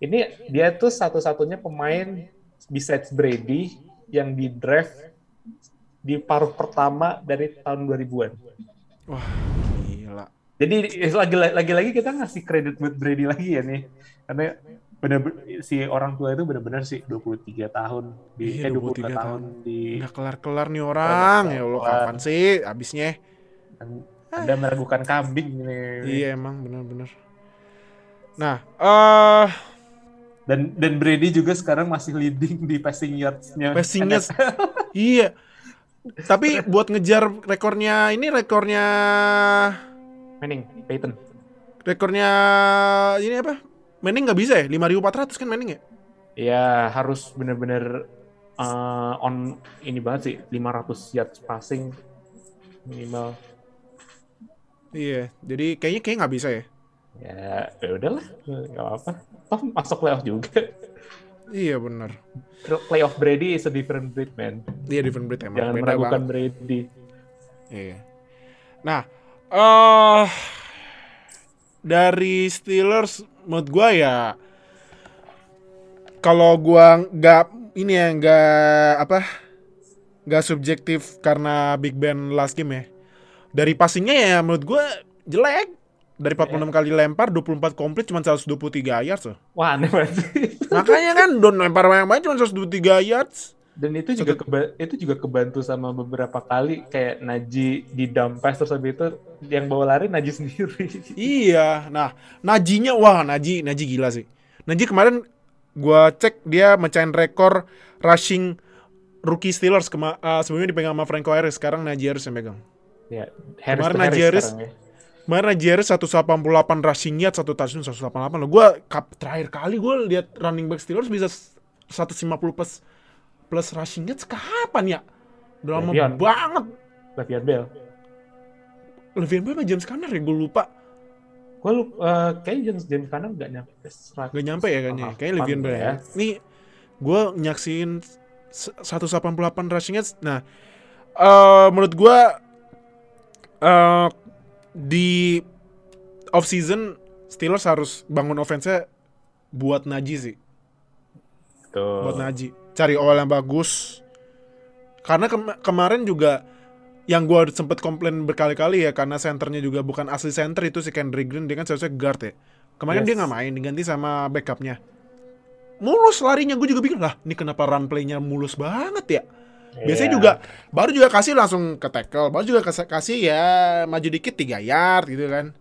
Ini dia tuh satu-satunya pemain besides Brady yang di draft di paruh pertama dari tahun 2000-an. Wah, gila. Jadi lagi lagi kita ngasih kredit buat Brady lagi ya nih. Karena bener si orang tua itu benar-benar sih 23 tahun di Iya, eh 23 23 tahun tahun. di Nggak kelar-kelar nih orang. Ya Allah, kapan sih abisnya? Anda meragukan kambing ini. Iya, emang bener-bener. Nah, eh Dan dan Brady juga sekarang masih leading di passing yards-nya. passingnya <laughs> iya. Tapi buat ngejar rekornya ini rekornya Manning, Peyton. rekornya ini apa? Manning nggak bisa ya? 5400 kan Manning ya? Ya harus bener-bener uh, on ini banget sih 500 yards passing minimal. Iya, jadi kayaknya kayak nggak bisa ya. Ya, ya udahlah, nggak apa-apa. Toh masuk playoff juga. Iya bener. Playoff Brady is a different breed, man. Iya different breed emang. Jangan Beda meragukan banget. Brady. Iya. Nah, eh dari Steelers menurut gua ya kalau gua nggak ini ya nggak apa nggak subjektif karena Big Ben last game ya. Dari passingnya ya menurut gua jelek. Dari 46 kali lempar 24 komplit cuma 123 yards loh. Wah, aneh banget. <laughs> Makanya kan don lempar banyak-banyak cuma 123 yards. Dan itu juga keba- itu juga kebantu sama beberapa kali kayak Naji di dump pass terus habis itu yang bawa lari Naji sendiri. <laughs> Iya, nah Najinya wah Naji Naji gila sih. Naji kemarin gua cek dia mecahin rekor rushing rookie Steelers kema eh, sebelumnya dipegang sama Franco Harris, sekarang Naji Harris yang pegang. Ya, Harris Kemarin to Najee Harris sekarang ya. Kemarin Naji Harris 188 rushing yard, satu touchdown 188 loh. Gua kap, terakhir kali gua lihat running back Steelers bisa 150 plus plus rushing yards kapan ya? Udah lama Le'Veon. banget. Le'Veon Bell. Le'Veon Bell apa James Conner ya? Gue lupa. Gue lu eh, kayaknya James James Conner nggak nyampe serat- Gak nyampe ya kayaknya. Sama Kayaknya Le'Veon Bell ya. Nih, gue nyaksiin s- 188 rushing yards. Nah, eh menurut gue eh di off season Steelers harus bangun offense-nya buat Najee sih. Tuh. Buat Najee. Cari awal yang bagus. Karena kem- kemarin juga yang gue sempet komplain berkali-kali ya karena senternya juga bukan asli center itu si Kendrick Green dia kan seharusnya guard ya. Kemarin Yes. dia nggak main diganti sama backupnya. mulus larinya gue juga bikin lah ini kenapa run playnya mulus banget ya biasanya Iya. juga baru juga kasih langsung ke tackle baru juga kas- kasih ya maju dikit 3 yard gitu kan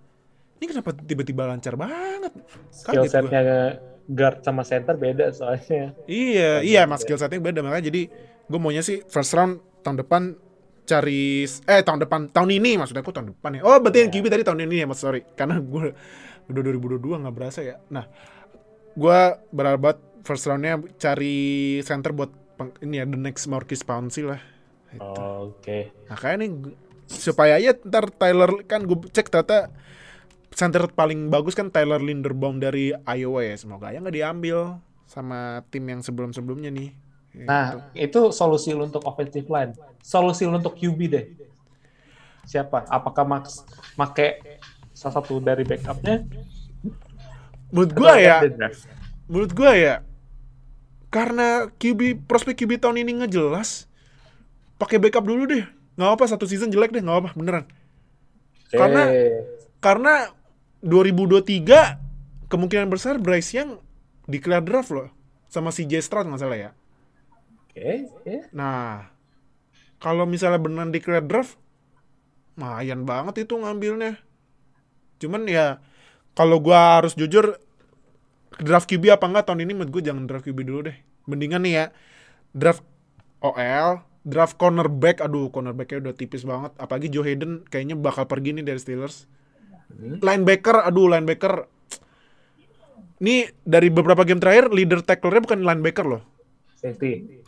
ini kenapa tiba-tiba lancar banget skill setnya guard sama center beda soalnya. Iya, iya mas skill setting beda makanya jadi gue maunya sih first round tahun depan cari eh tahun depan tahun ini maksudnya aku tahun depan ya. Oh, berarti yang QB tadi tahun ini ya, Mas. Sorry. <laughs> Karena gue udah 2022 nggak berasa ya. Nah, gue berharap first roundnya cari center buat ini ya the next Marquis Pouncey lah. Gitu. Oh, Oke. Makanya nih gu- supaya aja ntar Tyler kan gue cek ternyata center paling bagus kan Tyler Linderbaum dari Iowa ya. Semoga aja nggak diambil sama tim yang sebelum-sebelumnya nih. Gitu. Nah, itu solusi lu untuk offensive line. Solusi lu untuk QB deh. Siapa? Apakah Max make salah satu dari backupnya? menurut gue ya, menurut gue ya, karena QB prospek QB tahun ini nggak jelas, pakai backup dulu deh. Nggak apa satu season jelek deh, nggak apa beneran. Karena- Eh, Karena 2023 kemungkinan besar Bryce Young declare draft loh sama si J Stroud nggak salah ya. Oke, oke. Nah, kalau misalnya beneran declare draft, lumayan banget itu ngambilnya. Cuman ya, kalau gua harus jujur, draft QB apa enggak tahun ini menurut gue jangan draft QB dulu deh. Mendingan nih ya, draft OL, draft cornerback, aduh cornerbacknya udah tipis banget. Apalagi Joe Hayden kayaknya bakal pergi nih dari Steelers. Linebacker, aduh linebacker. Ini dari beberapa game terakhir, leader tackle-nya bukan linebacker loh Safety.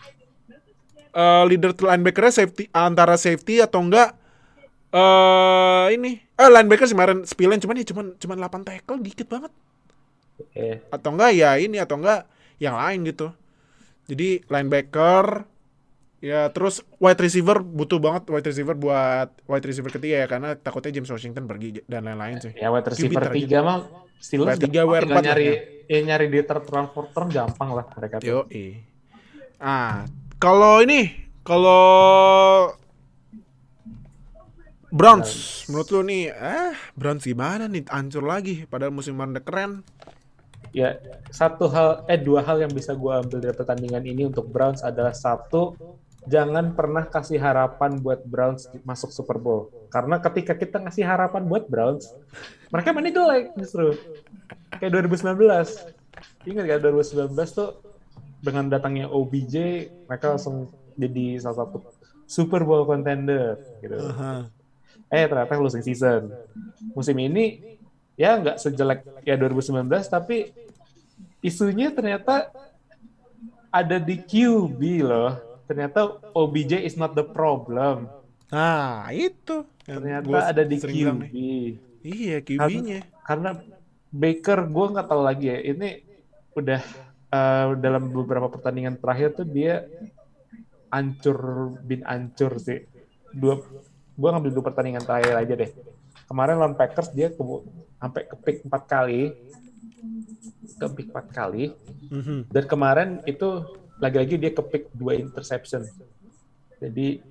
eh, leader linebackernya safety antara safety atau enggak eh ini eh linebacker kemarin Spillane cuman ya cuman cuman 8 tackle dikit banget Oke. atau enggak ya ini atau enggak yang lain gitu. Jadi linebacker ya terus wide receiver butuh banget wide receiver buat wide receiver ketiga ya karena takutnya James Washington pergi dan lain-lain sih. Ya wide receiver tiga mah Steelers tiga, wide empat nyari ya nyari di third round fourth round gampang lah mereka tuh. yo ah kalau ini kalau Browns. Menurut lu nih ah Browns gimana nih? Hancur lagi padahal musim kemarin keren Ya satu hal eh dua hal yang bisa gua ambil dari pertandingan ini untuk Browns adalah satu jangan pernah kasih harapan buat Browns masuk Super Bowl. Karena ketika kita ngasih harapan buat Browns mereka mainnya jelek justru. Kayak 2019 ingat kan 2019 tuh dengan datangnya OBJ mereka langsung jadi salah satu Super Bowl contender gitu. Eh ternyata losing season. Musim ini ya nggak sejelek ya 2019 tapi isunya ternyata ada di QB loh. Ternyata OBJ is not the problem. Nah itu ternyata gua ada di QB iya QB-nya karena Baker gue nggak tahu lagi ya ini udah eh, dalam beberapa pertandingan terakhir tuh dia ancur bin ancur sih. Dua gue ngambil dua pertandingan terakhir aja deh. Kemarin lawan Packers dia ke, sampai ke pick empat kali ke pick empat kali Mhm. dan kemarin itu lagi-lagi dia ke pick dua interception jadi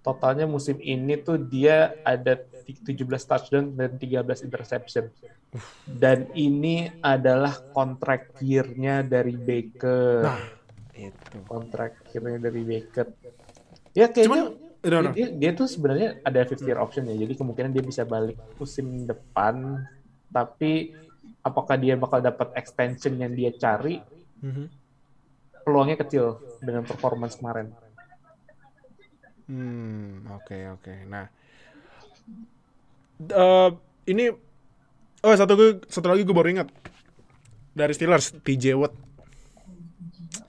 totalnya musim ini tuh dia ada 17 touchdown dan 13 interception. Dan ini adalah kontrak year-nya dari Baker. Nah, itu Kontrak year-nya dari Baker. Ya kayaknya Udah, udah. dia, dia tuh sebenarnya ada fifth year option ya. Jadi kemungkinan dia bisa balik musim depan. Tapi apakah dia bakal dapat extension yang dia cari? Mhm. Peluangnya kecil dengan performance kemarin. Hmm, oke oke. Nah, eh, ini oh satu gue satu lagi gue baru ingat dari Steelers TJ Watt.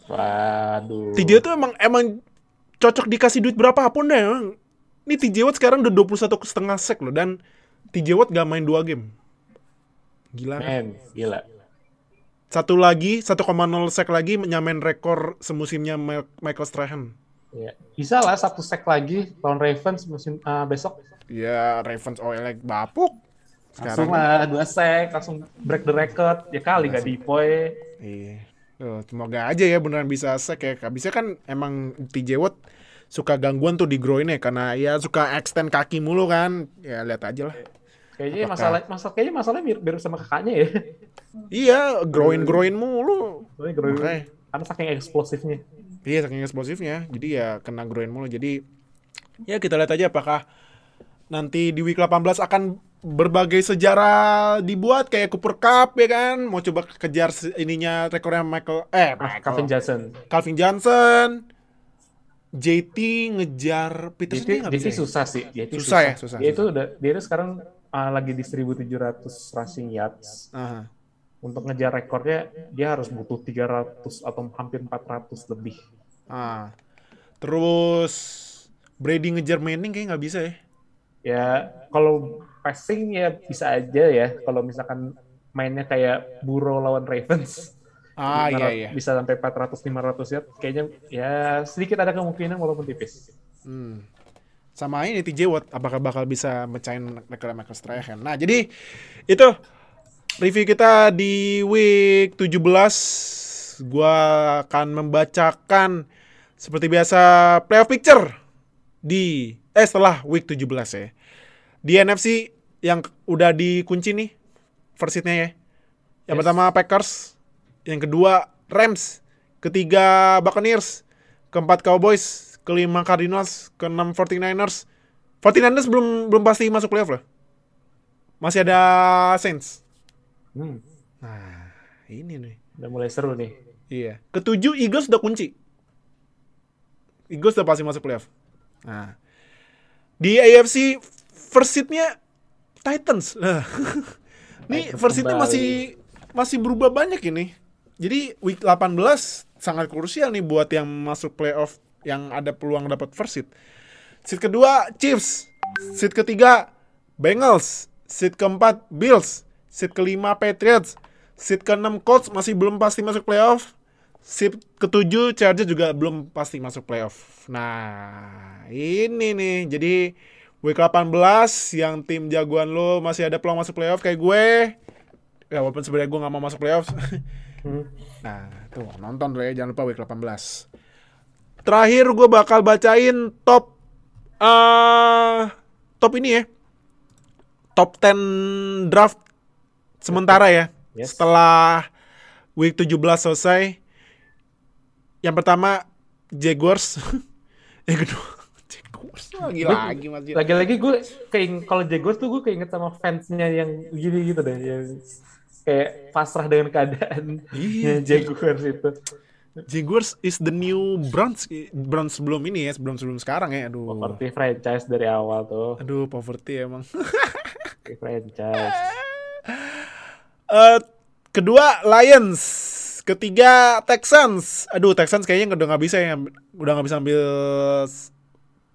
Waduh. TJ itu emang emang cocok dikasih duit berapapun deh. Emang. Ini TJ Watt sekarang udah 21 setengah sek loh dan TJ Watt gak main dua game. Gila. Men, gila. Satu lagi 1,0 sek lagi nyamain rekor semusimnya Michael Strahan. Ya. Bisa lah satu sek lagi lawan Ravens musim ah, besok. Ya Ravens OL bapuk. Langsung lah dua sek, langsung break the record. Ya kali gak dipoy. Iya. Tuh, semoga aja ya beneran bisa sek ya. Bisa kan emang TJ Watt suka gangguan tuh di groin ya karena ya suka extend kaki mulu kan. Ya lihat aja lah. Kayaknya Apakah- masalah masalah kayaknya masalahnya mirip, mirip sama kakaknya ya. Iya, groin groin mulu. Groin Makanya. karena saking eksplosifnya. Iya saking eksplosifnya, jadi ya kena groin mulu. Jadi ya kita lihat aja apakah nanti di week 18 akan berbagai sejarah dibuat kayak Cooper Cup ya kan, mau coba kejar ininya rekornya Michael eh Ah, Michael Calvin Johnson. Calvin Johnson, JT ngejar Peter JT, JT ya? susah sih. JT Susah ya, susah, Dia susah. itu udah dia itu sekarang ah, lagi di 1700 rushing yards. Aha. Untuk ngejar rekornya dia harus butuh 300 atau hampir 400 lebih. Ah. Terus Brady ngejar Manning kayak nggak bisa ya. Ya kalau passing ya bisa aja ya. Kalau misalkan mainnya kayak Burrow lawan Ravens. Ah iya Bisa- iya. Bisa sampai 400 500 yard kayaknya ya sedikit ada kemungkinan walaupun tipis. Hmm. Sama ini TJ Watt apakah bakal bisa mecahin rekor Michael Strahan. Nah, jadi itu review kita di week 17. Gua akan membacakan seperti biasa playoff picture di eh setelah week 17 ya. Di NFC yang udah dikunci nih first seed-nya ya. Yang Yes. pertama Packers, yang kedua Rams, ketiga Buccaneers, keempat Cowboys, kelima Cardinals, keenam 49ers. 49ers belum belum pasti masuk playoff loh. Masih ada Saints. Hmm, Nah, ini nih. udah mulai seru nih. Iya. Ketujuh Eagles udah kunci. Eagles udah pasti masuk playoff. Nah. Di AFC first seed-nya Titans. Nah. <laughs> Nih Titans first seed-nya masih masih berubah banyak ini. Jadi week 18 sangat krusial nih buat yang masuk playoff yang ada peluang dapat first seed. Seed kedua Chiefs, seed ketiga Bengals, seed keempat Bills, seed kelima Patriots, seed keenam Colts masih belum pasti masuk playoff. Seed ketujuh Chargers juga belum pasti masuk playoff. Nah, ini nih. Jadi week 18 yang tim jagoan lo masih ada peluang masuk playoff kayak gue. Ya walaupun sebenarnya gue nggak mau masuk playoff. <laughs> Hmm. Nah, tuh nonton dulu ya, jangan lupa week 18. Terakhir gue bakal bacain top eh top ini ya. Top 10 draft sementara ya. Yes. Setelah week 17 selesai. Yang pertama Jaguars. <laughs> Yang kedua <laughs> Jaguars lagi lagi masih. Lagi-lagi gue kayak kalau Jaguars tuh gue keinget sama fansnya yang gini gitu deh, yang kayak pasrah dengan keadaan Iya. <laughs> Jaguars itu. Jaguars is the new Browns Browns sebelum ini ya, sebelum sebelum sekarang ya. Aduh. Seperti franchise dari awal tuh, Aduh, poverty emang. Franchise. Eh, kedua Lions, ketiga Texans. Aduh, Texans kayaknya udah nggak bisa ya, udah nggak bisa ambil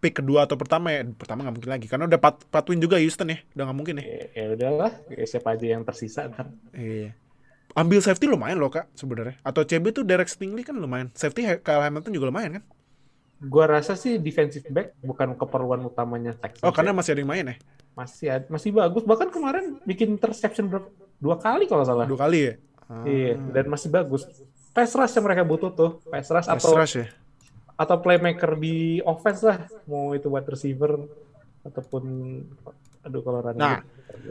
pick kedua atau pertama ya. Pertama nggak mungkin lagi, karena udah pat, patuin juga Houston ya, udah nggak mungkin ya. Ya, ya udahlah, siapa aja yang tersisa kan. Iya. Ambil safety lumayan loh kak sebenarnya. Atau CB tuh Derek Stingley kan lumayan. Safety Kyle Hamilton juga lumayan kan? Gua rasa sih defensive back bukan keperluan utamanya Texans. Oh karena ya. masih ada yang main ya? masih masih bagus. Bahkan kemarin bikin interception berapa- dua kali kalau salah. Dua kali ya? Ah, Iya, dan masih bagus. Pass rush yang mereka butuh tuh, pass rush pass atau rush ya? atau playmaker di offense lah, mau itu wide receiver ataupun aduh kalau running Nah.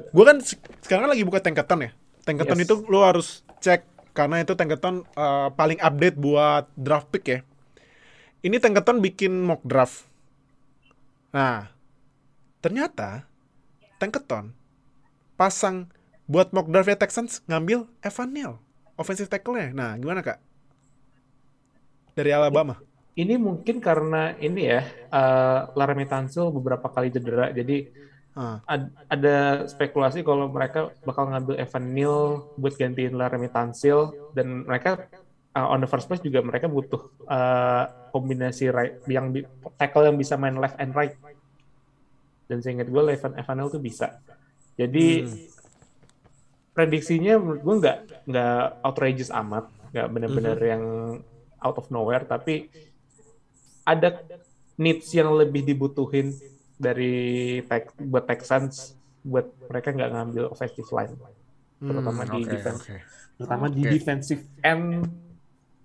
Gue kan se- sekarang lagi buka Tankathon ya. Tankathon Yes. itu lo harus cek karena itu Tankathon eh, paling update buat draft pick ya. Ini Tankathon bikin mock draft. Nah, ternyata Tankathon pasang buat mock draftnya Texans ngambil Evan Neal, offensive tackle-nya. Nah, gimana kak? Dari Alabama. Ini mungkin karena ini ya, eh Laramie Tunsil beberapa kali cedera, jadi Ah, ad- ada spekulasi kalau mereka bakal ngambil Evan Neal buat gantiin Laramie Tunsil dan mereka uh, on the first place juga mereka butuh uh, kombinasi right yang bi- tackle yang bisa main left and right dan seingat gue Evan Evan Neal tuh bisa jadi Hmm. prediksinya menurut gue nggak nggak outrageous amat nggak benar-benar Mhm. yang out of nowhere tapi ada needs yang lebih dibutuhin dari Tex- buat Texans buat mereka nggak ngambil offensive line terutama di oke, defense oke. terutama di Oke. defensive end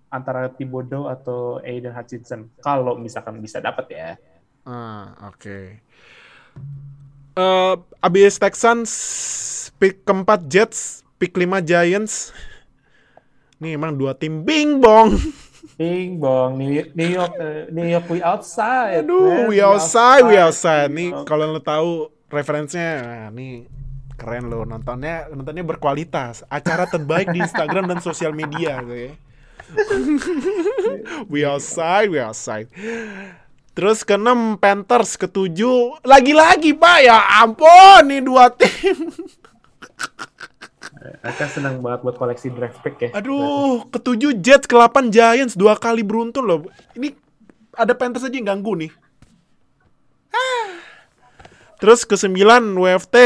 antara Thibodeau atau Aiden Hutchinson kalau misalkan bisa dapat ya Ah, oke. Eh, abis Texans, pick keempat Jets, pick lima Giants. Nih emang dua tim bing bong. <laughs> Bing bong, New York, New York, eh, New York we outside. Aduh, man. we outside, we outside. Nih York. kalau lo tahu referensinya, nah, nih keren lo nontonnya nontonnya berkualitas. Acara terbaik di Instagram dan sosial media gitu <laughs> ya. we outside, we outside. Terus keenam Panthers, ketujuh lagi-lagi pak ya ampun nih dua tim. <laughs> Aka senang banget buat koleksi draft pick ya. Aduh, ketujuh Jets, ke-8 Giants, dua kali beruntun loh. Ini ada Panthers aja yang ganggu nih. Ah. <sighs> Terus ke-9 WFT,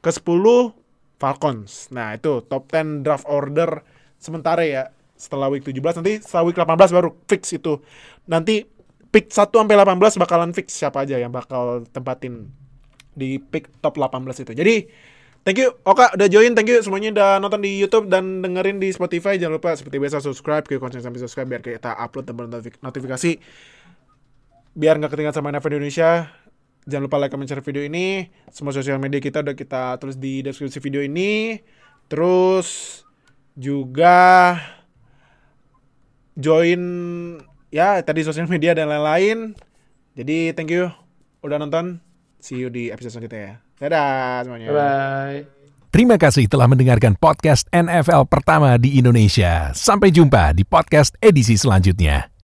ke-10 Falcons. Nah, itu top 10 draft order sementara ya. Setelah week 17 nanti setelah week 18 baru fix itu. Nanti pick 1 sampai 18 bakalan fix siapa aja yang bakal tempatin di pick top 18 itu. Jadi Thank you Oka udah join, thank you semuanya udah nonton di YouTube dan dengerin di Spotify. Jangan lupa seperti biasa subscribe, ke konsen sampai subscribe biar kita upload dan notif- notifikasi. Biar nggak ketinggalan sama NFL Indonesia. Jangan lupa like, comment, share video ini. Semua sosial media kita udah kita tulis di deskripsi video ini. Terus juga join ya tadi sosial media dan lain-lain. Jadi thank you udah nonton. See you di episode selanjutnya ya. Dadah semuanya. Bye. Terima kasih telah mendengarkan podcast NFL pertama di Indonesia. Sampai jumpa di podcast edisi selanjutnya.